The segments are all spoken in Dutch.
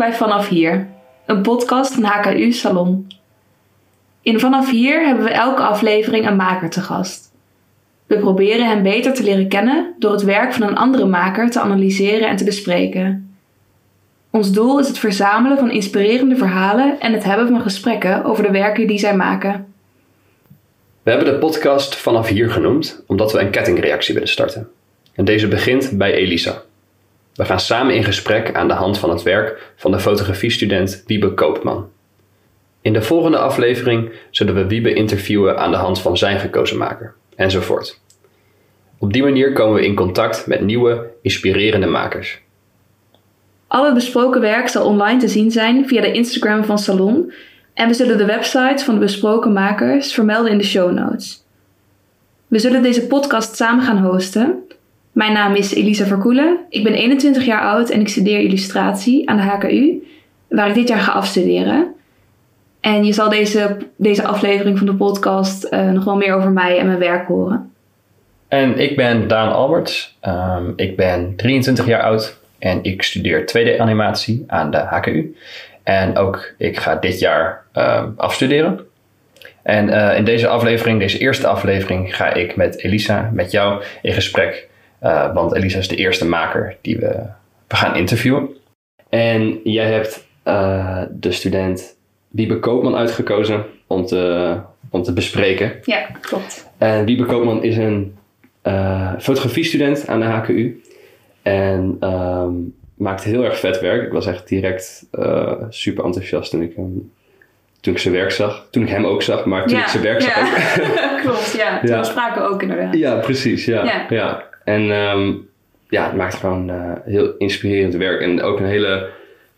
bij Vanaf Hier, een podcast van HKU Salon. In Vanaf Hier hebben we elke aflevering een maker te gast. We proberen hem beter te leren kennen door het werk van een andere maker te analyseren en te bespreken. Ons doel is het verzamelen van inspirerende verhalen en het hebben van gesprekken over de werken die zij maken. We hebben de podcast Vanaf Hier genoemd omdat we een kettingreactie willen starten. En deze begint bij Elisa. We gaan samen in gesprek aan de hand van het werk van de fotografiestudent Wiebe Koopman. In de volgende aflevering zullen we Wiebe interviewen aan de hand van zijn gekozen maker, enzovoort. Op die manier komen we in contact met nieuwe, inspirerende makers. Alle besproken werk zal online te zien zijn via de Instagram van Salon en we zullen de websites van de besproken makers vermelden in de show notes. We zullen deze podcast samen gaan hosten. Mijn naam is Elisa Verkoelen. Ik ben 21 jaar oud en ik studeer illustratie aan de HKU, waar ik dit jaar ga afstuderen. En je zal deze, deze aflevering van de podcast uh, nog wel meer over mij en mijn werk horen. En ik ben Daan Alberts. Um, ik ben 23 jaar oud en ik studeer 2D-animatie aan de HKU. En ook ik ga dit jaar uh, afstuderen. En uh, in deze aflevering, deze eerste aflevering, ga ik met Elisa, met jou in gesprek. Uh, want Elisa is de eerste maker die we, we gaan interviewen. En jij hebt uh, de student Wiebe Koopman uitgekozen om te, om te bespreken. Ja, klopt. En Wiebe Koopman is een fotografiestudent aan de HKU. En um, maakt heel erg vet werk. Ik was echt direct super enthousiast toen ik, hem, toen ik zijn werk zag. Toen ik hem ook zag, maar toen ja, ik zijn werk ja. zag. Klopt, ja. Toen Ja. spraken we ook inderdaad. ja, precies. Ja. Ja. En um, ja, het maakt gewoon uh, heel inspirerend werk. En ook een hele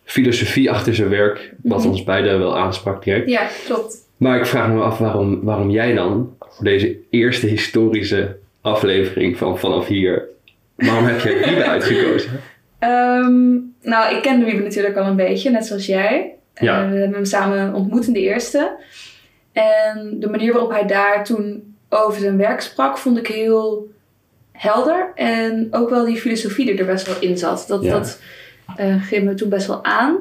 filosofie achter zijn werk. Wat Mhm. ons beiden wel aansprak direct. Ja, klopt. Maar ik vraag me af waarom, waarom jij dan voor deze eerste historische aflevering van Vanaf Hier... Waarom heb jij die uitgekozen? Ehm, nou, ik kende Wiebe natuurlijk al een beetje, net zoals jij. Ja. Eh, we hebben hem samen ontmoet in de eerste. En de manier waarop hij daar toen over zijn werk sprak, vond ik heel helder. En ook wel die filosofie die er best wel in zat. Dat, Ja. dat eh, greep me toen best wel aan.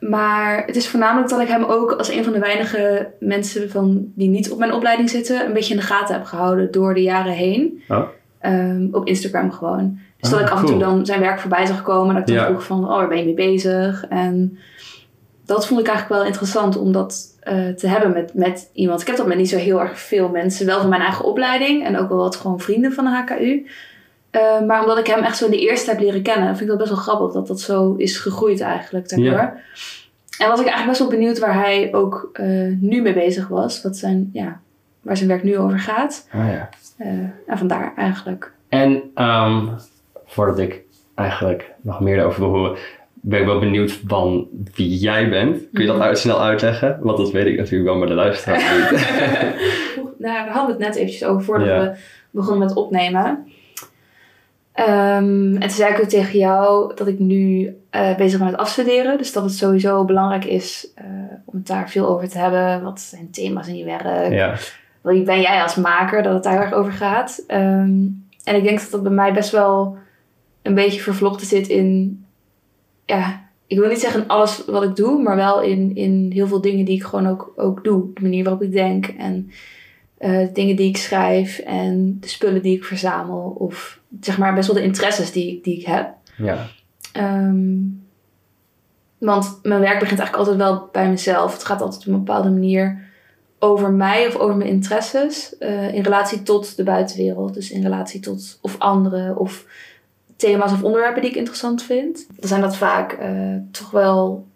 Maar het is voornamelijk dat ik hem ook als een van de weinige mensen van, die niet op mijn opleiding zitten, een beetje in de gaten heb gehouden door de jaren heen. Oh. Ehm, op Instagram gewoon. Dus dat Ah, ik af en toe dan zijn werk voorbij zag komen. Dat ik dan Ja. vroeg van, oh, waar ben je mee bezig? En dat vond ik eigenlijk wel interessant om eh, te hebben met, met iemand. Ik heb dat met niet zo heel erg veel mensen. Wel van mijn eigen opleiding. En ook wel wat gewoon vrienden van de HKU. Eh, maar omdat ik hem echt zo in de eerste heb leren kennen. Vind ik dat best wel grappig dat dat zo is gegroeid eigenlijk daardoor. Ja. En was ik eigenlijk best wel benieuwd waar hij ook eh, nu mee bezig was. Wat zijn, ja, waar zijn werk nu over gaat. Ah ja. En vandaar eigenlijk. En ehm, voordat ik eigenlijk nog meer daarover wil horen, ben ik wel benieuwd van wie jij bent. Kun je dat Mhm. uit, snel uitleggen? Want dat weet ik natuurlijk wel, maar de luisteraar niet. nou, we hadden het net eventjes over voordat Ja. we begonnen met opnemen. Ehm, en toen zei ik ook tegen jou dat ik nu eh, bezig ben met afstuderen. Dus dat het sowieso belangrijk is eh, om het daar veel over te hebben. Wat zijn thema's in je werk? ja. Wie ben jij als maker? Dat het daar heel erg over gaat. Ehm, en ik denk dat dat bij mij best wel een beetje vervlochten zit in... Ja, ik wil niet zeggen in alles wat ik doe, maar wel in, in heel veel dingen die ik gewoon ook, ook doe. De manier waarop ik denk en eh, de dingen die ik schrijf en de spullen die ik verzamel. Of zeg maar best wel de interesses die, ik- die ik heb. ja. Ehm, want mijn werk begint eigenlijk altijd wel bij mezelf. Het gaat altijd op een bepaalde manier over mij of over mijn interesses. eh, in relatie tot de buitenwereld. Dus in relatie tot of anderen of thema's of onderwerpen die ik interessant vind. Dan zijn dat vaak eh, toch wel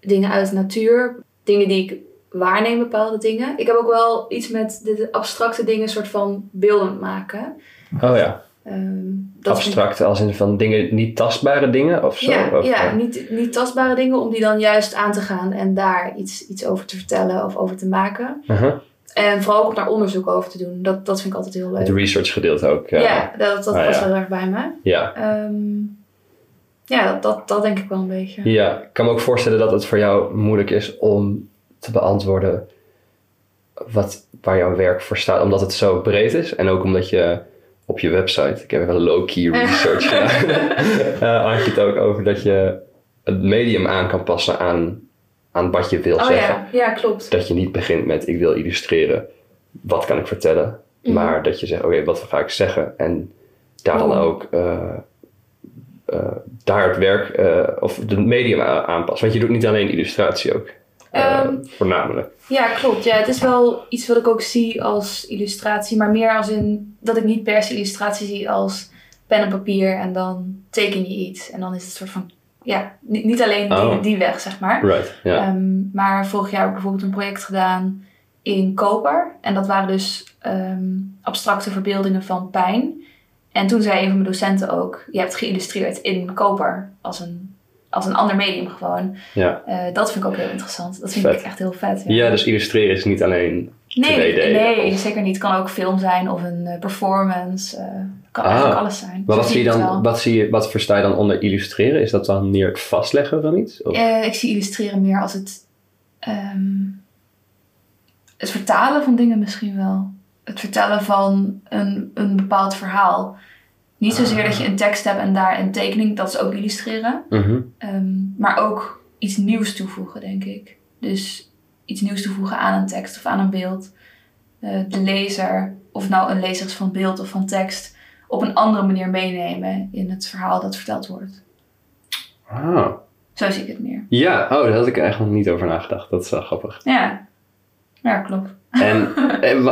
dingen uit de natuur. Dingen die ik waarneem, bepaalde dingen. Ik heb ook wel iets met de, abstracte dingen soort van beeldend maken. Oh ja. Ik- Abstract als in van dingen, niet tastbare dingen of zo? Ja, Of, ja eh, niet, niet tastbare dingen om die dan juist aan te gaan en daar iets, iets over te vertellen of over te maken. uh-huh. En vooral ook daar onderzoek over te doen. Dat, dat vind ik altijd heel leuk. Het research gedeelte ook. ja, Ja. dat, dat Ah, past ja. heel erg bij me. Ja. Ehm, ja, dat, dat, dat denk ik wel een beetje. ja. Ik kan me ook voorstellen dat het voor jou moeilijk is om te beantwoorden wat, waar jouw werk voor staat. Omdat het zo breed is. En ook omdat je op je website, ik heb even low-key research gedaan, eh, had je het ook over dat je het medium aan kan passen aan, aan wat je wil Oh zeggen. ja, ja, klopt. Dat je niet begint met ik wil illustreren, wat kan ik vertellen? Mhm. Maar dat je zegt, oké, wat ga ik zeggen? En daar dan Oh. ook eh, eh, daar het werk eh, of het medium a- aanpassen. Want je doet niet alleen illustratie ook. eh, Ehm, voornamelijk. Ja, klopt. Ja, het is wel iets wat ik ook zie als illustratie, maar meer als in dat ik niet per se illustratie zie als pen en papier en dan teken je iets. En dan is het een soort van, ja, niet, niet alleen die, Oh. die weg, zeg maar. Right. Ehm, maar vorig jaar heb ik bijvoorbeeld een project gedaan in koper. En dat waren dus ehm, abstracte verbeeldingen van pijn. En toen zei een van mijn docenten ook, je hebt geïllustreerd in koper als een, als een ander medium gewoon. ja. Eh, dat vind ik ook heel interessant. Dat vind Vet. ik echt heel vet. ja, dus illustreren is niet alleen... Nee, 2D nee of- zeker niet. Het kan ook film zijn of een eh, performance. eh kan Ah. eigenlijk alles zijn. Maar wat, zie je het dan, wat, zie je, wat versta je dan onder illustreren? Is dat dan meer het vastleggen van iets? Of? Eh, ik zie illustreren meer als het, ehm, het vertalen van dingen misschien wel. Het vertellen van een, een bepaald verhaal. Niet zozeer dat je een tekst hebt en daar een tekening, dat is ook illustreren. Mhm. Ehm, maar ook iets nieuws toevoegen, denk ik. Dus iets nieuws toevoegen aan een tekst of aan een beeld. Eh, de lezer, of nou een lezer is van beeld of van tekst, op een andere manier meenemen in het verhaal dat verteld wordt. Ah. Zo zie ik het meer. Ja, oh, daar had ik eigenlijk nog niet over nagedacht. Dat is wel grappig. Ja, ja klopt. En, en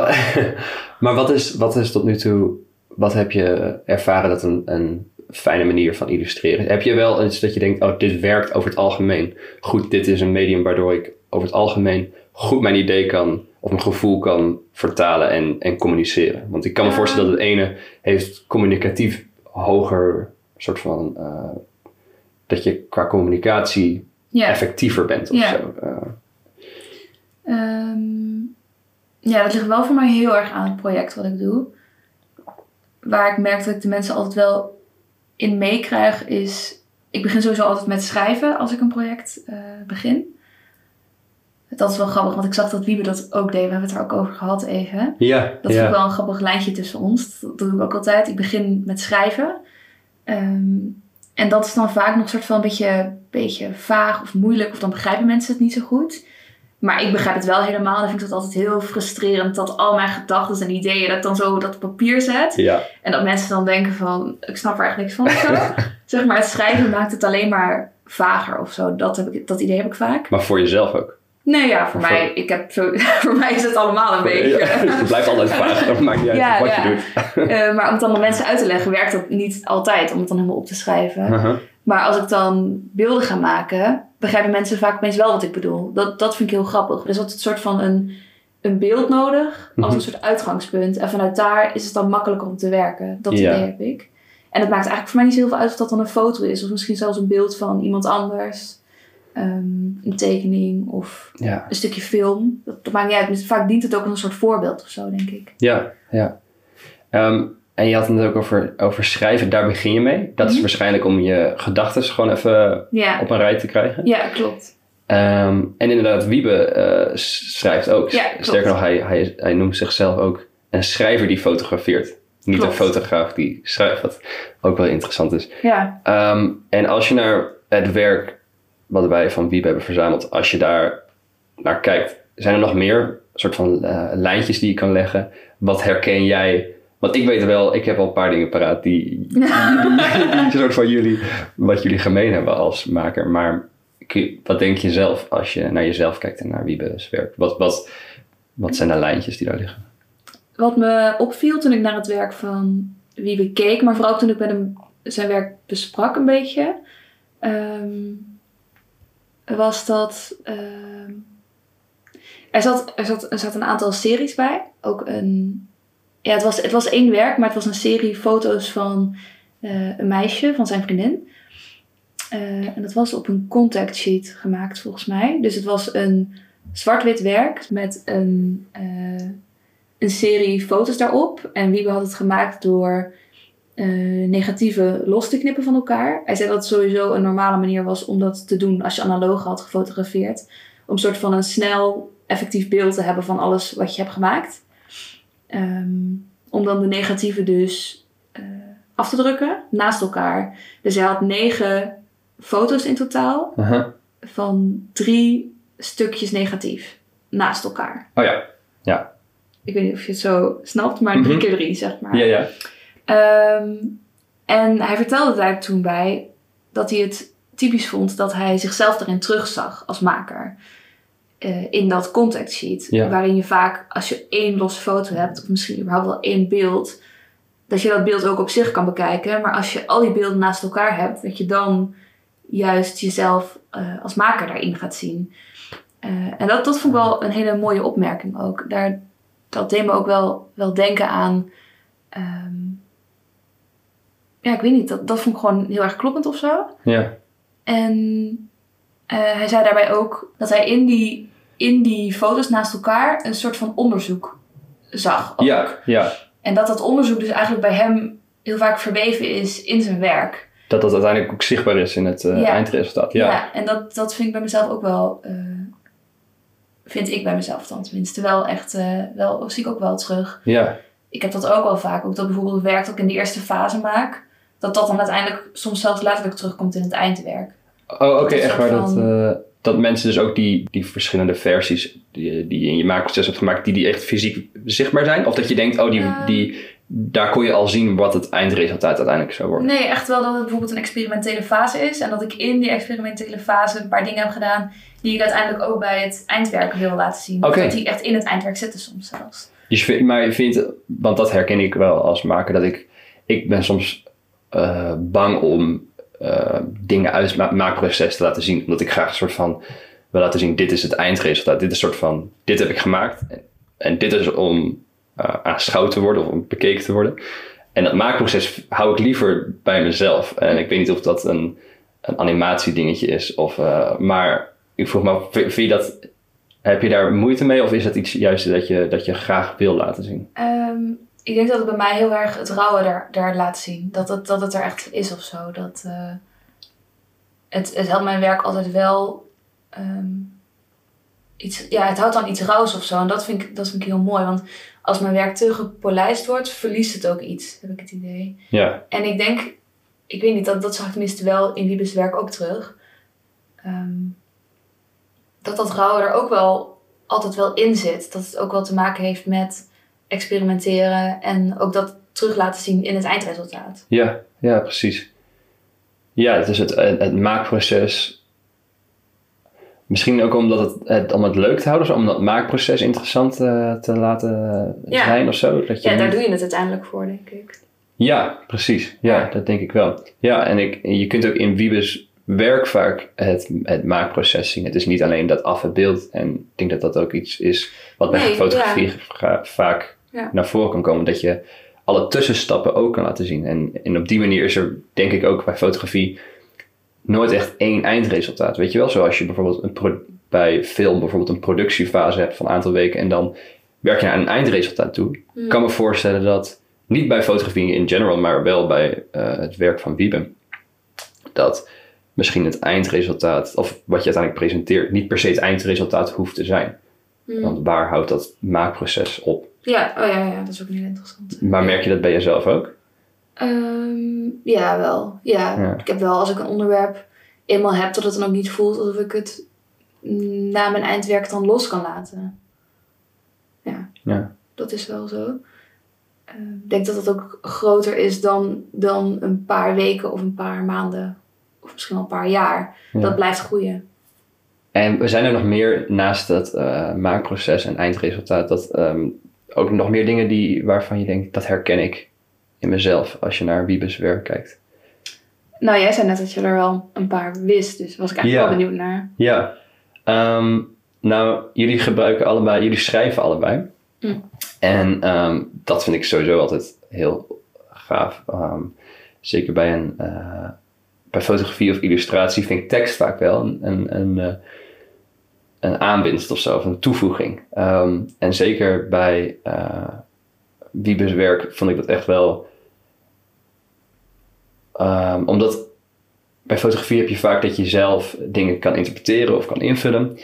maar wat is, wat is tot nu toe, wat heb je ervaren dat een, een fijne manier van illustreren? Heb je wel iets dat je denkt, oh, dit werkt over het algemeen goed, dit is een medium waardoor ik over het algemeen goed mijn idee kan, of mijn gevoel kan vertalen en, en communiceren? Want ik kan me voorstellen dat het ene heeft communicatief hoger soort van, eh, dat je qua communicatie Ja. effectiever bent of Ja. zo. Eh, Ehm, ja, dat ligt wel voor mij heel erg aan het project wat ik doe. Waar ik merk dat ik de mensen altijd wel in meekrijg is... Ik begin sowieso altijd met schrijven als ik een project eh, begin. Dat is wel grappig, want ik zag dat Wiebe dat ook deed. We hebben het er ook over gehad even. ja, Dat ja. is ook wel een grappig lijntje tussen ons. Dat, dat doe ik ook altijd. Ik begin met schrijven. Ehm, en dat is dan vaak nog een soort van een beetje, beetje vaag of moeilijk. Of dan begrijpen mensen het niet zo goed. Maar ik begrijp het wel helemaal. Dan vind ik dat altijd heel frustrerend. Dat al mijn gedachten en ideeën dat ik dan zo op dat papier zet. Ja, En dat mensen dan denken van, ik snap er eigenlijk niks van of zo. zeg maar, het schrijven maakt het alleen maar vager of zo. Dat, heb ik, dat idee heb ik vaak. maar voor jezelf ook. Nee, ja, voor Of mij, ik heb zo, voor mij is het allemaal een beetje. Ja, het blijft altijd vaag. Het maakt niet uit Ja, wat je doet. Eh, maar om het dan aan mensen uit te leggen, werkt dat niet altijd om het dan helemaal op te schrijven. Uh-huh. Maar als ik dan beelden ga maken, begrijpen mensen vaak opeens wel wat ik bedoel. Dat, dat vind ik heel grappig. Dus dat een soort van een, een beeld nodig als Mhm. een soort uitgangspunt. En vanuit daar is het dan makkelijker om te werken. Dat Ja. idee heb ik. En het maakt eigenlijk voor mij niet zo heel veel uit of dat dan een foto is. Of misschien zelfs een beeld van iemand anders. Ehm, een tekening of Ja, een stukje film. Dat, dat maakt niet uit. Vaak dient het ook als een soort voorbeeld of zo, denk ik. ja, ja. Ehm, en je had het ook over, over schrijven, daar begin je mee. Dat is Mhm. waarschijnlijk om je gedachten gewoon even Ja, op een rij te krijgen. ja klopt. Ehm, en inderdaad, Wiebe eh, schrijft ook. Ja. Sterker nog, hij, hij, hij noemt zichzelf ook een schrijver die fotografeert. Niet Klopt. een fotograaf die schrijft, wat ook wel interessant is. Ja, Ehm, en als je naar het werk wat wij van Wiebe hebben verzameld, als je daar naar kijkt, zijn er nog meer soort van eh, lijntjes die je kan leggen? Wat herken jij? Want ik weet wel, ik heb al een paar dingen paraat die, die soort van jullie, wat jullie gemeen hebben als maker. Maar wat denk je zelf als je naar jezelf kijkt en naar Wiebe's werk? Wat, wat, wat zijn de lijntjes die daar liggen? wat me opviel toen ik naar het werk van Wiebe keek, maar vooral toen ik met hem zijn werk besprak een beetje, ehm, was dat ehm, er, zat, er, zat, er zat een aantal series bij. Ook een, ja, het was, het was één werk, maar het was een serie foto's van eh, een meisje, van zijn vriendin. Eh, en dat was op een contact sheet gemaakt volgens mij. Dus het was een zwart-wit werk met een, eh, een serie foto's daarop. En Wiebe had het gemaakt door negatieve los te knippen van elkaar. Hij zei dat het sowieso een normale manier was om dat te doen als je analoog had gefotografeerd. Om een soort van een snel, effectief beeld te hebben van alles wat je hebt gemaakt. Ehm, om dan de negatieve dus eh, af te drukken naast elkaar. Dus hij had negen foto's in totaal van drie stukjes negatief naast elkaar. Oh ja. Ja. Ik weet niet of je het zo snapt, maar drie Mhm. keer drie, zeg maar. Ja, ja. Ehm, en hij vertelde daar toen bij dat hij het typisch vond dat hij zichzelf erin terugzag als maker. Eh, in dat contact sheet. Ja. Waarin je vaak, als je één losse foto hebt, of misschien überhaupt wel één beeld, dat je dat beeld ook op zich kan bekijken. Maar als je al die beelden naast elkaar hebt, dat je dan juist jezelf eh, als maker daarin gaat zien. Eh, en dat, dat vond ik wel een hele mooie opmerking ook. Daar, dat deed me ook wel, wel denken aan. ehm, ja, ik weet niet, dat, dat vond ik gewoon heel erg kloppend of zo. Ja. En hij zei daarbij ook dat hij in die, in die foto's naast elkaar een soort van onderzoek zag. ook. Ja, ja. En dat dat onderzoek dus eigenlijk bij hem heel vaak verweven is in zijn werk. Dat dat uiteindelijk ook zichtbaar is in het eh, Ja. eindresultaat. Ja. en dat, dat vind ik bij mezelf ook wel, eh, vind ik bij mezelf dan tenminste, wel echt, eh, wel, zie ik ook wel terug. Ja. Ik heb dat ook wel vaak, ook dat bijvoorbeeld werk dat ik in de eerste fase maak, dat dat dan uiteindelijk soms zelfs letterlijk terugkomt in het eindwerk. Oh, oké, echt waar. Dat, eh, dat mensen dus ook die, die verschillende versies die, die je in je maakproces hebt gemaakt, die, die echt fysiek zichtbaar zijn? Of dat je denkt, oh, die, Ja. die, daar kon je al zien wat het eindresultaat uiteindelijk zou worden. Nee, echt wel dat het bijvoorbeeld een experimentele fase is. En dat ik in die experimentele fase een paar dingen heb gedaan die ik uiteindelijk ook bij het eindwerk wil laten zien. Oké. dat die echt in het eindwerk zitten soms zelfs. Dus je vindt- maar je vindt, want dat herken ik wel als maker, dat ik, ik ben soms eh, bang om eh, dingen uit het ma- maakproces te laten zien. Omdat ik graag een soort van wil laten zien, dit is het eindresultaat. Dit is een soort van, dit heb ik gemaakt. En, dit is om eh aanschouwd te worden of om bekeken te worden. En dat maakproces hou ik liever bij mezelf. En ik weet niet of dat een, een animatiedingetje is. Of, eh, maar ik vroeg me af, vind vind je dat heb je daar moeite mee of is dat iets juist dat je, dat je graag wil laten zien? Ehm, ik denk dat het bij mij heel erg het rauwe daar, daar laat zien. Dat het, dat het er echt is of zo. Dat, eh, het, het helpt mijn werk altijd wel. ehm, iets, ja, het houdt dan iets rauws of zo. En dat vind, ik, dat vind ik heel mooi. Want als mijn werk te gepolijst wordt, verliest het ook iets, heb ik het idee. Ja, En ik denk, ik weet niet, dat, dat zag ik tenminste wel in Wiebes werk ook terug. Ehm, dat dat rauwe er ook wel altijd wel in zit. Dat het ook wel te maken heeft met experimenteren en ook dat terug laten zien in het eindresultaat. ja, ja, precies. Ja, het is het, het, het maakproces. Misschien ook omdat het, het, om het leuk te houden, of om dat maakproces interessant eh, te laten Ja. zijn of zo. Dat je Ja, daar niet- doe je het uiteindelijk voor, denk ik. Ja, precies. Ja, Ja. dat denk ik wel. Ja, en ik, je kunt ook in Wiebes werk vaak het, het maakproces zien. Het is niet alleen dat af het beeld. En ik denk dat dat ook iets is wat bij Nee, fotografie vaak Ja. naar voren kan komen. Dat je alle tussenstappen ook kan laten zien. En, en op die manier is er, denk ik ook bij fotografie, nooit echt één eindresultaat. Weet je wel, zoals je bijvoorbeeld een pro- bij film bijvoorbeeld een productiefase hebt van een aantal weken. En dan werk je naar een eindresultaat toe. Hmm. Ik kan me voorstellen dat, niet bij fotografie in general, maar wel bij eh, het werk van Wiebe, dat misschien het eindresultaat, of wat je uiteindelijk presenteert, niet per se het eindresultaat hoeft te zijn. Hmm. Want waar houdt dat maakproces op? Ja, oh ja, ja, dat is ook heel interessant. Maar merk je dat bij jezelf ook? Ehm, ja, wel. Ja. Ja. ik heb wel als ik een onderwerp eenmaal heb, dat het dan ook niet voelt alsof ik het na mijn eindwerk dan los kan laten. Ja, Ja. dat is wel zo. Ehm, Ik denk dat dat ook groter is dan, dan een paar weken of een paar maanden. Of misschien wel een paar jaar. Ja. Dat blijft groeien. En zijn er nog meer naast dat eh, maakproces en eindresultaat, dat ehm, ook nog meer dingen die, waarvan je denkt, dat herken ik in mezelf als je naar Wiebes werk kijkt? Nou, jij zei net dat je er wel een paar wist. Dus was ik eigenlijk Ja. wel benieuwd naar. Ja, Ehm, nou, jullie gebruiken allebei, jullie schrijven allebei. Mm. En ehm, dat vind ik sowieso altijd heel gaaf. Zeker bij een eh, bij fotografie of illustratie vind ik tekst vaak wel een, een, een, eh, een aanwinst of zo, een toevoeging. Ehm, en zeker bij eh Wiebes werk vond ik dat echt wel. ehm, omdat bij fotografie heb je vaak dat je zelf dingen kan interpreteren of kan invullen.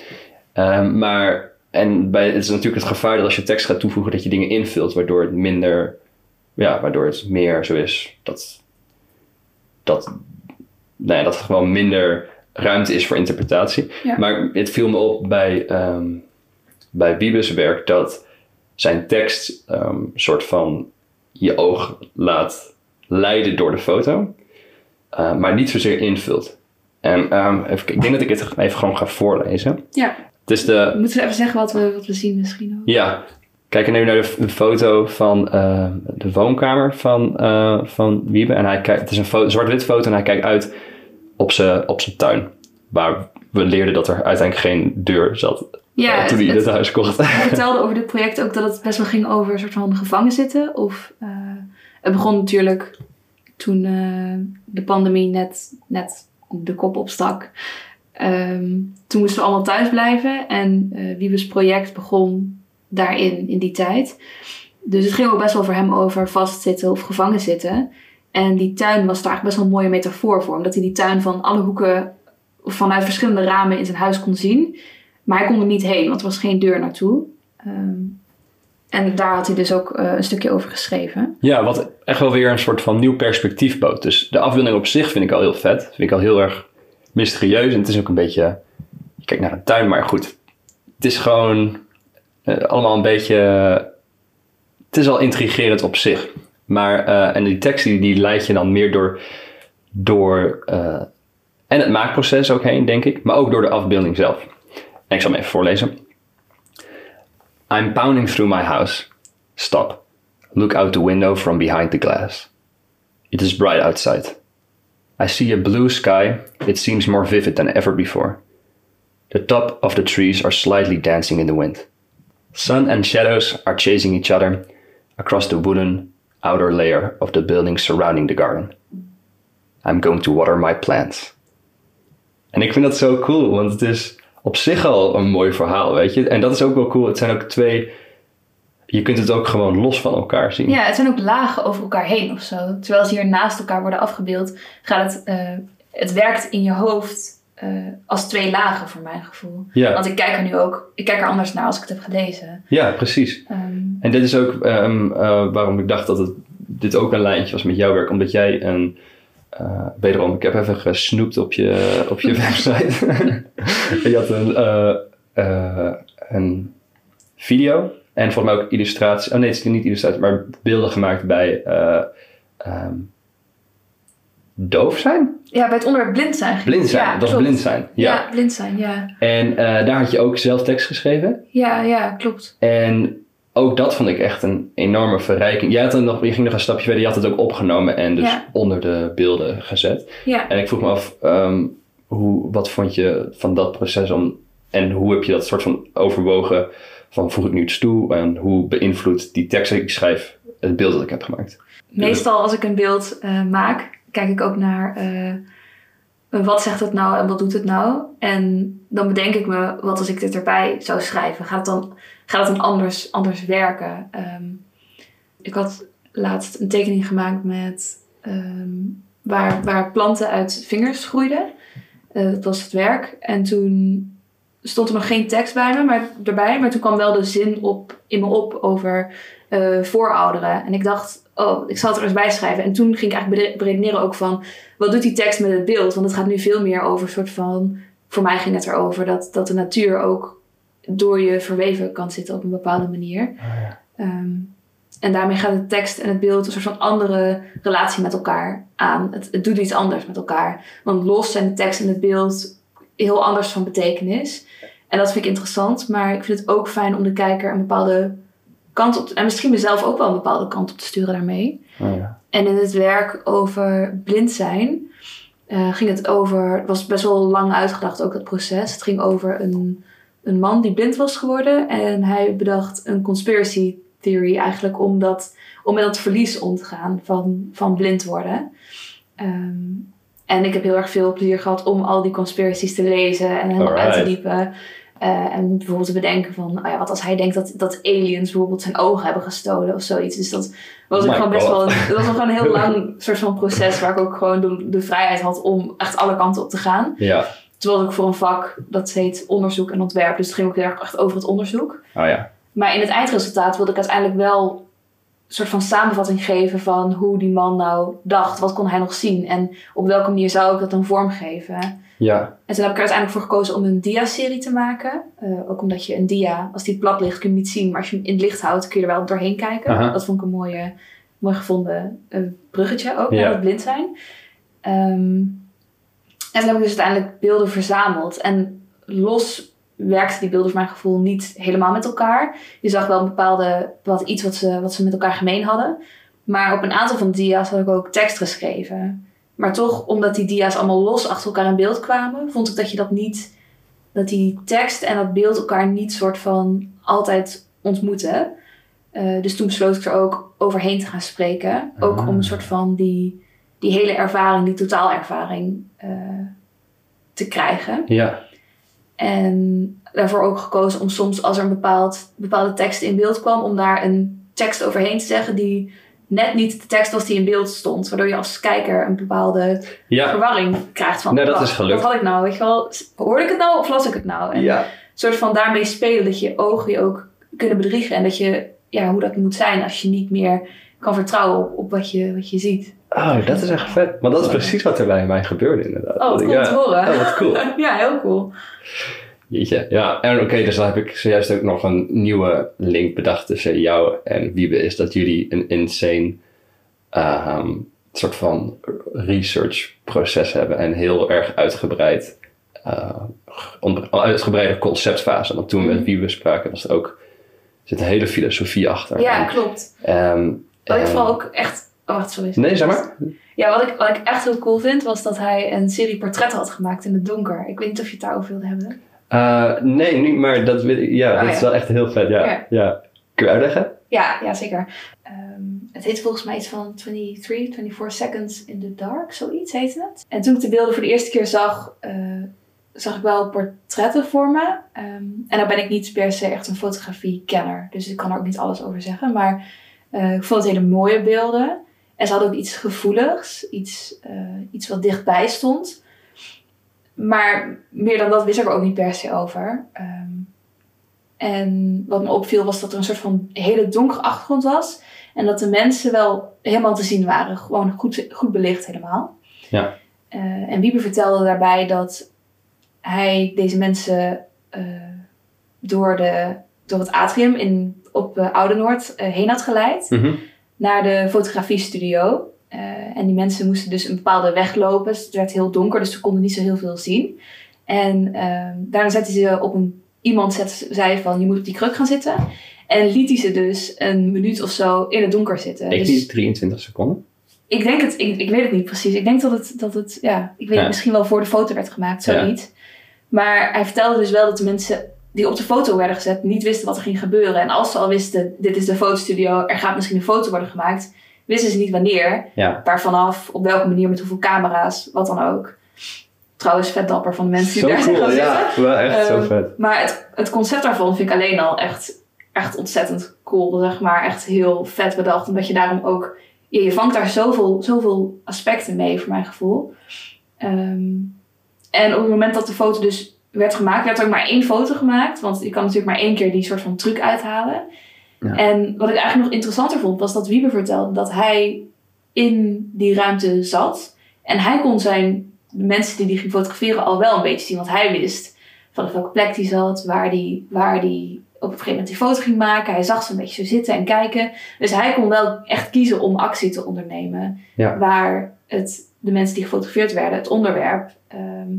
Ehm, maar en bij, het is natuurlijk het gevaar dat als je tekst gaat toevoegen, dat je dingen invult, waardoor het minder, ja, waardoor het meer zo is dat, dat nou dat er gewoon minder ruimte is voor interpretatie. Ja. Maar het viel me op bij, ehm bij Wiebes werk dat zijn tekst een soort van je oog laat leiden door de foto, eh, maar niet zozeer invult. En ehm, even, ik denk dat ik het even gewoon ga voorlezen. Ja. Het is de, Moeten we even zeggen wat we, wat we zien misschien ook? ja, kijk nu naar de, foto van eh, de woonkamer van, eh, van Wiebe. En hij kijkt, het is een zwart-wit foto en hij kijkt uit op zijn op tuin. Waar we leerden dat er uiteindelijk geen deur zat Ja, eh, toen hij het- dit huis kocht. Hij vertelde over dit project ook dat het best wel ging over een soort van gevangen zitten. Of, eh, het begon natuurlijk toen eh, de pandemie net, net de kop opstak. Ehm, toen moesten we allemaal thuis blijven. En eh Wiebes project begon daarin, in die tijd. Dus het ging ook best wel voor hem over vastzitten of gevangen zitten. En die tuin was daar eigenlijk best wel een mooie metafoor voor. Omdat hij die tuin van alle hoeken, vanuit verschillende ramen in zijn huis kon zien. Maar hij kon er niet heen, want er was geen deur naartoe. Ehm, en daar had hij dus ook eh, een stukje over geschreven. Ja, wat echt wel weer een soort van nieuw perspectief bood. Dus de afbeelding op zich vind ik al heel vet. Vind ik al heel erg mysterieus. En het is ook een beetje... Je kijkt naar een tuin, maar goed. Het is gewoon eh, allemaal een beetje... het is al intrigerend op zich. Maar, eh, en die tekst die, die leidt je dan meer door... door eh, en het maakproces ook heen, denk ik. Maar ook door de afbeelding zelf. En ik zal hem even voorlezen. I'm pounding through my house. Stop. Look out the window from behind the glass. It is bright outside. I see a blue sky. It seems more vivid than ever before. The top of the trees are slightly dancing in the wind. Sun and shadows are chasing each other across the wooden outer layer of the building surrounding the garden. I'm going to water my plants. En ik vind dat zo cool, want het is op zich al een mooi verhaal, weet je. En dat is ook wel cool. Het zijn ook twee je kunt het ook gewoon los van elkaar zien. Ja, het zijn ook lagen over elkaar heen of zo. Terwijl ze hier naast elkaar worden afgebeeld, gaat het, eh, het werkt in je hoofd eh, als twee lagen voor mijn gevoel. Ja, Want ik kijk er nu ook, ik kijk er anders naar als ik het heb gelezen. ja precies. Ehm, En dit is ook ehm, eh, waarom ik dacht dat het, dit ook een lijntje was met jouw werk. Omdat jij een... eh, wederom, ik heb even gesnoept op je, op je website. je had een, eh, een video en volgens mij ook illustratie. Oh nee, het is niet illustratie, maar beelden gemaakt bij ehm, doof zijn? ja, bij het onderwerp blind zijn. Blind zijn, Ja, dat klopt. blind zijn. Ja. Ja. blind zijn, ja. En daar had je ook zelf tekst geschreven. Ja, ja, klopt. En ook dat vond ik echt een enorme verrijking. Jij had er nog, je ging nog een stapje verder, je had het ook opgenomen en dus Ja. onder de beelden gezet. Ja. En ik vroeg me af, ehm, hoe, wat vond je van dat proces om, en hoe heb je dat soort van overwogen van voeg ik nu iets toe en hoe beïnvloedt die tekst die ik schrijf het beeld dat ik heb gemaakt? Meestal als ik een beeld eh, maak, kijk ik ook naar eh, wat zegt het nou en wat doet het nou. En dan bedenk ik me, wat als ik dit erbij zou schrijven? Gaat het dan, gaat het dan anders, anders werken? Ehm, ik had laatst een tekening gemaakt met ehm, waar, waar planten uit vingers groeiden. Eh, dat was het werk. En toen stond er nog geen tekst bij me, maar, erbij. Maar toen kwam wel de zin op, in me op over eh, voorouderen. En ik dacht, oh, ik zal het er eens bij schrijven. En toen ging ik eigenlijk bere- beredeneren ook van, wat doet die tekst met het beeld? Want het gaat nu veel meer over een soort van, voor mij ging het erover dat, dat de natuur ook door je verweven kan zitten op een bepaalde manier. Ehm, en daarmee gaat de tekst en het beeld een soort van andere relatie met elkaar aan. Het, het doet iets anders met elkaar. Want los zijn de tekst en het beeld heel anders van betekenis. En dat vind ik interessant. Maar ik vind het ook fijn om de kijker een bepaalde kant op en misschien mezelf ook wel een bepaalde kant op te sturen daarmee. Oh, ja. En in het werk over blind zijn eh, ging het over, het was best wel lang uitgedacht ook het proces. Het ging over een, een man die blind was geworden en hij bedacht een conspiracy theory eigenlijk om, dat, om met dat verlies om te gaan van, van blind worden. Ehm, en ik heb heel erg veel plezier gehad om al die conspiracies te lezen en helemaal uit te diepen. Eh, en bijvoorbeeld te bedenken van, oh ja, wat als hij denkt dat, dat aliens bijvoorbeeld zijn ogen hebben gestolen of zoiets. Dus dat was Oh ook gewoon best God. wel, een- dat was gewoon een heel lang soort van proces waar ik ook gewoon de, de vrijheid had om echt alle kanten op te gaan. ja, Toen was ik voor een vak dat heet onderzoek en ontwerp, dus het ging ook heel erg echt over het onderzoek. oh ja. Maar in het eindresultaat wilde ik uiteindelijk wel soort van samenvatting geven van hoe die man nou dacht. Wat kon hij nog zien? En op welke manier zou ik dat dan vormgeven? Ja, En toen heb ik er uiteindelijk voor gekozen om een dia-serie te maken. Eh, ook omdat je een dia, als die plat ligt, kun je hem niet zien. Maar als je hem in het licht houdt, kun je er wel doorheen kijken. Dat vond ik een mooie, mooi gevonden eh, bruggetje ook, Ja. naar het blind zijn. Ehm, en toen heb ik dus uiteindelijk beelden verzameld. En los werkten die beelden voor mijn gevoel niet helemaal met elkaar. Je zag wel een bepaalde, wat, iets wat ze, wat ze met elkaar gemeen hadden. Maar op een aantal van de dia's had ik ook tekst geschreven. Maar toch, omdat die dia's allemaal los achter elkaar in beeld kwamen, vond ik dat je dat niet, dat die tekst en dat beeld elkaar niet soort van altijd ontmoeten. Eh, dus toen besloot ik er ook overheen te gaan spreken. Ook Ah. om een soort van die, die hele ervaring, die totaalervaring eh, te krijgen. ja, En daarvoor ook gekozen om soms als er een bepaald, bepaalde tekst in beeld kwam, om daar een tekst overheen te zeggen die net niet de tekst was die in beeld stond. Waardoor je als kijker een bepaalde ja. verwarring krijgt van... Nee, dat wat- is gelukt. Wat had ik nou? Weet je wel, hoorde ik het nou of las ik het nou? En ja. een soort van daarmee spelen dat je ogen je ook kunnen bedriegen. En dat je, ja, hoe dat moet zijn als je niet meer kan vertrouwen op, op wat, je, wat je ziet. Oh, dat is echt vet. Want dat is precies wat er bij mij gebeurde inderdaad. Oh, cool ja. te horen. Oh, wat cool. ja, heel cool. Jeetje. Ja, en oké, dus dan heb ik zojuist ook nog een nieuwe link bedacht tussen jou en Wiebe. Is dat jullie een insane ehm, soort van research proces hebben. En heel erg uitgebreid, eh, uitgebreide conceptfase. Want toen we met Mhm. Wiebe spraken was er ook, er zit een hele filosofie achter. Ja, En, klopt. ehm, Wat ik vooral ook echt... Oh, wacht, sorry. Nee, zeg maar. Ja, wat ik, wat ik echt heel cool vind, was dat hij een serie portretten had gemaakt in het donker. Ik weet niet of je het daarover wilde hebben. Eh, nee, niet, maar dat, ja, Oh, dat is wel echt heel vet. Ja, Ja. ja. Kun je uitleggen? Ja, ja zeker. Ehm, het heet volgens mij iets van 23, 24 Seconds in the Dark, zoiets heette het. En toen ik de beelden voor de eerste keer zag, eh, zag ik wel portretten voor me. Ehm, en dan ben ik niet per se echt een fotografie-kenner, dus ik kan er ook niet alles over zeggen. Maar eh, ik vond het hele mooie beelden. En ze hadden ook iets gevoeligs, iets, eh, iets wat dichtbij stond. Maar meer dan dat wist ik er ook niet per se over. Ehm, en wat me opviel was dat er een soort van hele donkere achtergrond was. En dat de mensen wel helemaal te zien waren. Gewoon goed, goed belicht helemaal. Ja. Eh, en Wiebe vertelde daarbij dat hij deze mensen eh, door, de, door het atrium in, op eh, Oude Noord heen had geleid. Mhm. Naar de fotografiestudio. Eh, en die mensen moesten dus een bepaalde weg lopen. Dus het werd heel donker, dus ze konden niet zo heel veel zien. En ehm, daarna zette ze op een... Iemand zei van, je moet op die kruk gaan zitten. En liet hij ze dus een minuut of zo in het donker zitten. Ik dus niet 23 seconden. ik denk het, ik, ik weet het niet precies. Ik denk dat het, dat het ja, ik weet Ja. het misschien wel voor de foto werd gemaakt, zoiets. Maar hij vertelde dus wel dat de mensen die op de foto werden gezet niet wisten wat er ging gebeuren. En als ze al wisten, dit is de fotostudio, er gaat misschien een foto worden gemaakt, wisten ze niet wanneer, Ja. waarvanaf, op welke manier, met hoeveel camera's, wat dan ook. Trouwens, vet dapper van de mensen die Zo daar cool, gaan zitten. ja. Wel echt zo Ehm, vet. Maar het, het concept daarvan vind ik alleen al echt, echt ontzettend cool. Zeg maar echt heel vet bedacht. Omdat je daarom ook... Je, je vangt daar zoveel, zoveel aspecten mee, voor mijn gevoel. Ehm, en op het moment dat de foto dus werd gemaakt... werd er ook maar één foto gemaakt. Want je kan natuurlijk maar één keer die soort van truc uithalen. Ja. En wat ik eigenlijk nog interessanter vond... was dat Wiebe vertelde dat hij in die ruimte zat. En hij kon zijn... De mensen die die ging fotograferen al wel een beetje zien. Want hij wist vanaf welke plek die zat, waar die, waar die op een gegeven moment die foto ging maken. Hij zag ze een beetje zo zitten en kijken. Dus hij kon wel echt kiezen om actie te ondernemen. Ja. Waar het, de mensen die gefotografeerd werden, het onderwerp, ehm,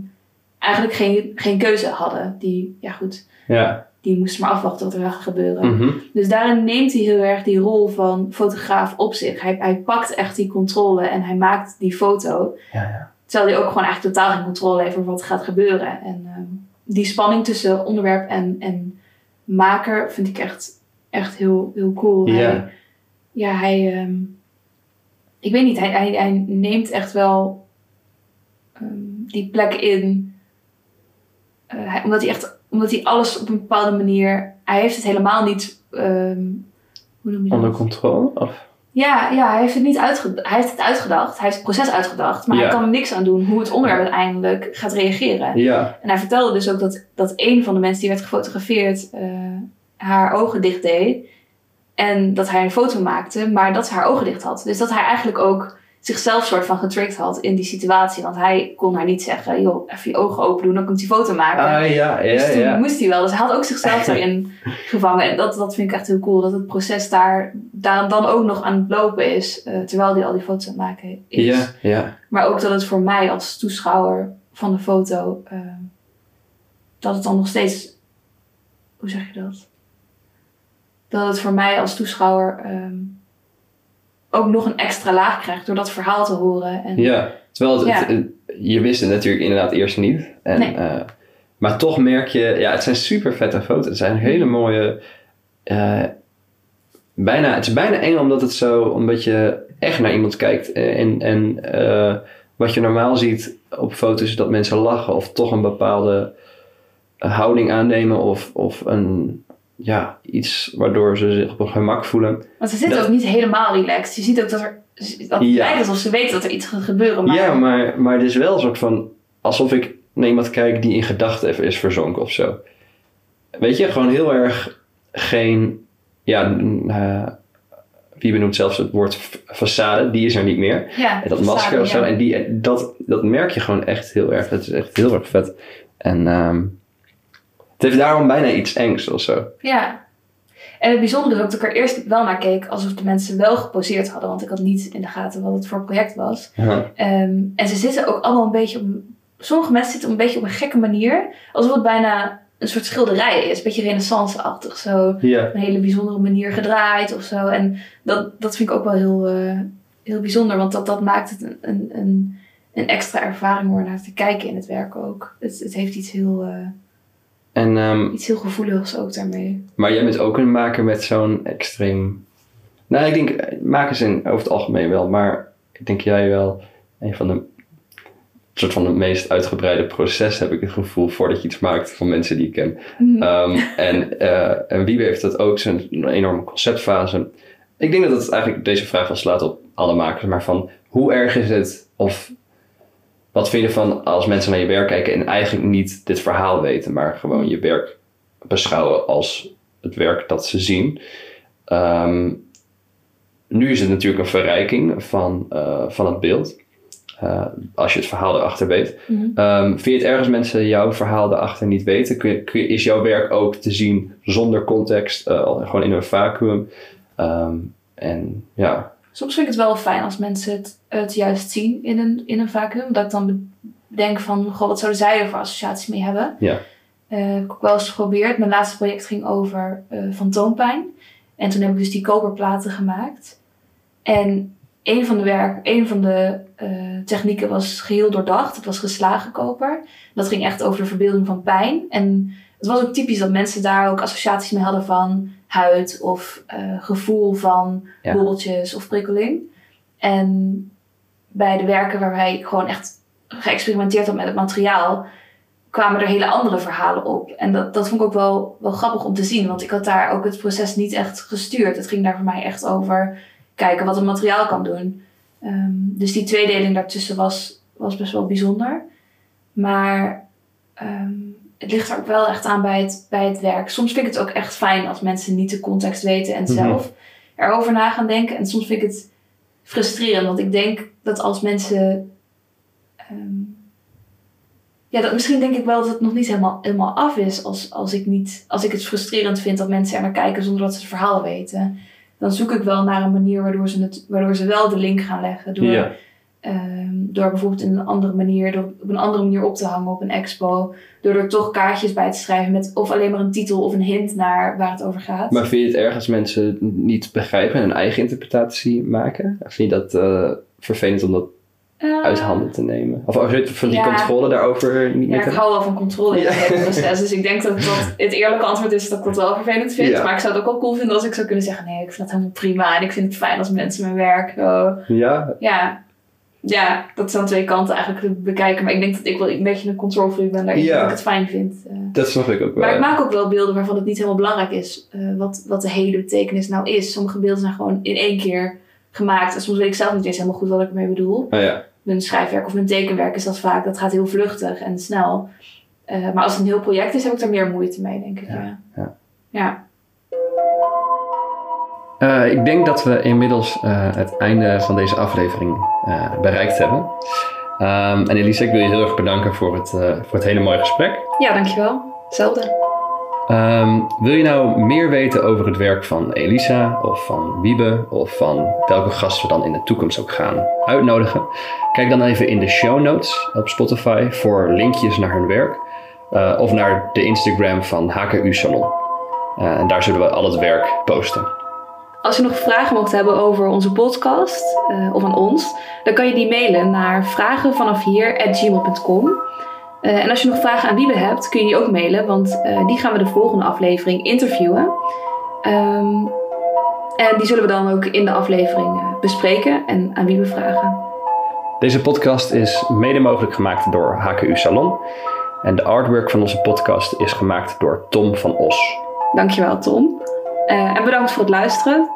eigenlijk geen, geen keuze hadden. Die, ja goed, Ja. die moesten maar afwachten wat er gaan gebeuren. Mhm. Dus daarin neemt hij heel erg die rol van fotograaf op zich. Hij, hij pakt echt die controle en hij maakt die foto. Ja, ja. Terwijl hij ook gewoon eigenlijk totaal geen controle heeft over wat er gaat gebeuren. En ehm, die spanning tussen onderwerp en, en maker vind ik echt, echt heel, heel cool. Ja. Hij, ja, hij... ehm, ik weet niet, hij, hij, hij neemt echt wel ehm, die plek in. Eh, hij- omdat, hij echt, omdat hij alles op een bepaalde manier... Hij heeft het helemaal niet... ehm, hoe noem je dat? Onder controle? Of? Ja, ja hij, heeft het niet uitge hij heeft het uitgedacht. Hij heeft het proces uitgedacht. Maar Ja. hij kan er niks aan doen hoe het onderwerp uiteindelijk gaat reageren. Ja. En hij vertelde dus ook dat, dat een van de mensen die werd gefotografeerd... eh, haar ogen dicht deed. En dat hij een foto maakte, maar dat ze haar ogen dicht had. Dus dat hij eigenlijk ook zichzelf soort van getriggerd had in die situatie. Want hij kon haar niet zeggen, joh, even je ogen open doen, dan komt die foto maken. Ah ja, ja, dus toen ja. moest hij wel. Dus hij had ook zichzelf daarin gevangen. En dat, dat vind ik echt heel cool. Dat het proces daar, daar dan ook nog aan het lopen is. eh, terwijl hij al die foto's aan het maken is. Ja, ja. Maar ook dat het voor mij als toeschouwer van de foto... eh, dat het dan nog steeds... Hoe zeg je dat? Dat het voor mij als toeschouwer... ehm, ook nog een extra laag krijgt door dat verhaal te horen. En, Ja, terwijl het, Ja. het- het- je wist het natuurlijk inderdaad eerst niet. En, Nee. eh, maar toch merk je, ja, het zijn super vette foto's. Het zijn hele mooie. eh, bijna, het is bijna eng omdat het zo, omdat je echt naar iemand kijkt. eh, En, en wat je normaal ziet op foto's is dat mensen lachen of toch een bepaalde houding aannemen of, of een, ja, iets waardoor ze zich op hun gemak voelen. Want ze zitten Dat- ook niet helemaal relaxed. Je ziet ook dat er... Dat het Ja. lijkt alsof ze weten dat er iets gaat gebeuren. Maar Ja, maar, maar het is wel een soort van alsof ik naar iemand kijk die in gedachten even is verzonken of zo. Weet je, gewoon heel erg geen. Ja, eh, wie benoemt zelfs het woord façade, die is er niet meer. ja, En dat masker of zo, ja. en die, dat, dat merk je gewoon echt heel erg. Het is echt heel erg vet. En ehm, het heeft daarom bijna iets engs of zo. Ja. En het bijzondere is ook dat ik er eerst wel naar keek alsof de mensen wel geposeerd hadden. Want ik had niet in de gaten wat het voor project was. Ja. Ehm, en ze zitten ook allemaal een beetje op... Sommige mensen zitten een beetje op een gekke manier. Alsof het bijna een soort schilderij is. Een beetje renaissance-achtig. Zo Ja. op een hele bijzondere manier gedraaid of zo. En dat, dat vind ik ook wel heel, eh, heel bijzonder. Want dat, dat maakt het een, een, een, een extra ervaring om naar te kijken in het werk ook. Het, het heeft iets heel, eh, En, ehm, iets heel gevoeligs ook daarmee. Maar jij bent ook een maker met zo'n extreem. Nou, ik denk, makers zijn over het algemeen wel, maar ik denk jij wel een van de. soort van het meest uitgebreide proces, heb ik het gevoel, voordat je iets maakt van mensen die ik ken. Mhm. Ehm, en, eh en Wiebe heeft dat ook, zo'n enorme conceptfase. Ik denk dat het eigenlijk deze vraag wel slaat op alle makers, maar van hoe erg is het, of wat vind je van als mensen naar je werk kijken en eigenlijk niet dit verhaal weten, maar gewoon je werk beschouwen als het werk dat ze zien. Ehm, nu is het natuurlijk een verrijking van, eh, van het beeld. eh, als je het verhaal erachter weet. Mhm. Ehm, vind je het ergens mensen jouw verhaal erachter niet weten? Kun je, kun je- is jouw werk ook te zien zonder context, eh, gewoon in een vacuüm? Ehm, en ja, Soms vind ik het wel fijn als mensen het, het juist zien in een, in een vacuüm. Dat ik dan denk van, goh, wat zouden zij er voor associaties mee hebben? Ja. Eh, heb ik ook wel eens geprobeerd. Mijn laatste project ging over eh fantoompijn. En toen heb ik dus die koperplaten gemaakt. En een van de, werk, een van de eh, technieken was geheel doordacht. Het was geslagen koper. Dat ging echt over de verbeelding van pijn. En het was ook typisch dat mensen daar ook associaties mee hadden van huid of eh, gevoel van Ja. bobbeltjes of prikkeling. En bij de werken waarbij ik gewoon echt geëxperimenteerd had met het materiaal, kwamen er hele andere verhalen op. En dat, dat vond ik ook wel, wel grappig om te zien, want ik had daar ook het proces niet echt gestuurd. Het ging daar voor mij echt over kijken wat het materiaal kan doen. Ehm, dus die tweedeling daartussen was, was best wel bijzonder. Maar ehm, het ligt er ook wel echt aan bij het, bij het werk. Soms vind ik het ook echt fijn als mensen niet de context weten en Mhm. zelf erover na gaan denken. En soms vind ik het frustrerend, want ik denk dat als mensen. ehm, ja, dat, misschien denk ik wel dat het nog niet helemaal, helemaal af is als, als, ik niet, als ik het frustrerend vind dat mensen er naar kijken zonder dat ze het verhaal weten. Dan zoek ik wel naar een manier waardoor ze, het, waardoor ze wel de link gaan leggen. Door, ja. Ehm, door bijvoorbeeld in een andere manier, door op een andere manier op te hangen op een expo. Door er toch kaartjes bij te schrijven met of alleen maar een titel of een hint naar waar het over gaat. Maar vind je het erg als mensen niet begrijpen en een eigen interpretatie maken? Of vind je dat eh, vervelend om dat Eh, uit handen te nemen? Of als je van die Ja. controle daarover niet Ja, meer ik hou wel van controle in Ja. het hele proces. Dus ik denk dat, dat het eerlijke antwoord is dat ik dat wel vervelend vind. Ja. Maar ik zou het ook wel cool vinden als ik zou kunnen zeggen... nee, ik vind het helemaal prima. En ik vind het fijn als mensen mijn werk... zo Ja, ja, ja, dat zijn twee kanten eigenlijk te bekijken. Maar ik denk dat ik wel een beetje een control freak ben daarin. Ja. Dat ik het fijn vind. eh. dat snap ik ook wel. Maar ik maak ook wel beelden waarvan het niet helemaal belangrijk is eh, wat, wat de hele betekenis nou is. Sommige beelden zijn gewoon in één keer gemaakt. En soms weet ik zelf niet eens helemaal goed wat ik ermee bedoel. Oh ja. Mijn schrijfwerk of mijn tekenwerk is dat vaak. Dat gaat heel vluchtig en snel. Eh, maar als het een heel project is, heb ik daar meer moeite mee, denk ik. Ja. ja. ja. Uh, ik denk dat we inmiddels uh, het einde van deze aflevering uh, bereikt hebben. Um, en Elise, ik wil je heel erg bedanken voor het, voor het hele mooie gesprek. Ja, dankjewel. Hetzelfde. Um, wil je nou meer weten over het werk van Elisa of van Wiebe of van welke gast we dan in de toekomst ook gaan uitnodigen? Kijk dan even in de show notes op Spotify voor linkjes naar hun werk of naar de Instagram van HKU Salon. en daar zullen we al het werk posten. Als je nog vragen mocht hebben over onze podcast uh, of aan ons, dan kan je die mailen naar vragenvanafhier.gmail.com. Uh, en als je nog vragen aan Wiebe hebt, kun je die ook mailen, want uh, die gaan we de volgende aflevering interviewen. Um, en die zullen we dan ook in de aflevering bespreken en aan Wiebe vragen. Deze podcast is mede mogelijk gemaakt door HKU Salon. En de artwork van onze podcast is gemaakt door Tom van Os. Dankjewel, Tom. Uh, en bedankt voor het luisteren.